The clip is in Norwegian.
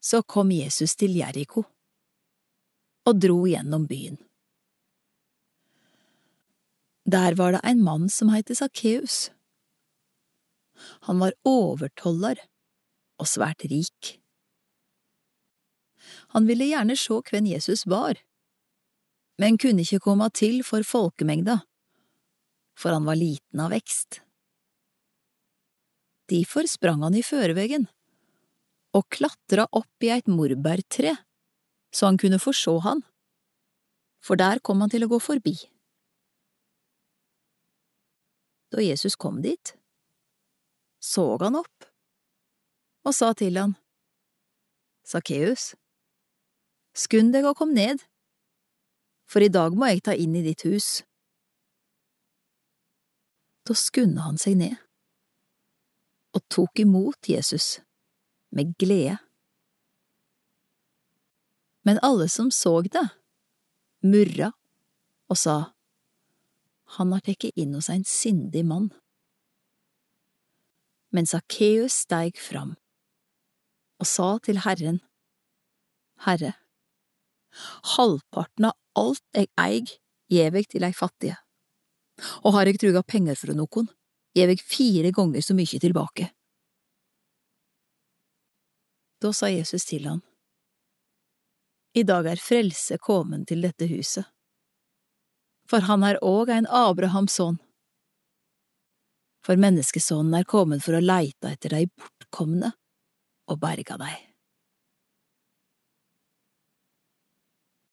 Så kom Jesus til Jeriko og dro gjennom byen. Der var det en mann som het Sakkeus. Han var overtoller og svært rik. Han ville gjerne se hvem Jesus var, men kunne ikke komme til for folkemengda, for han var liten av vekst. Derfor sprang han i førevegen og klatra opp i eit morbærtre så han kunne få sjå han, for der kom han til å gå forbi. Da Jesus kom dit, såg han opp og sa til han, Sakkeus, skund deg og kom ned, for i dag må jeg ta inn i ditt hus. Da skunda han seg ned og tok imot Jesus med glede. Men alle som så det, murra og sa, Han har tatt inn hos en sindig mann. Men Sakkeus steig fram og sa til Herren, Herre, halvparten av alt jeg eig, gjev jeg til ei fattige, og har jeg truga penger fra nokon, gjev jeg fire ganger så mye tilbake. Da sa Jesus til han, I dag er frelse kommet til dette huset, for han er òg en Abrahams sønn. For menneskesonen er kommet for å leite etter dei bortkomne og berga dei.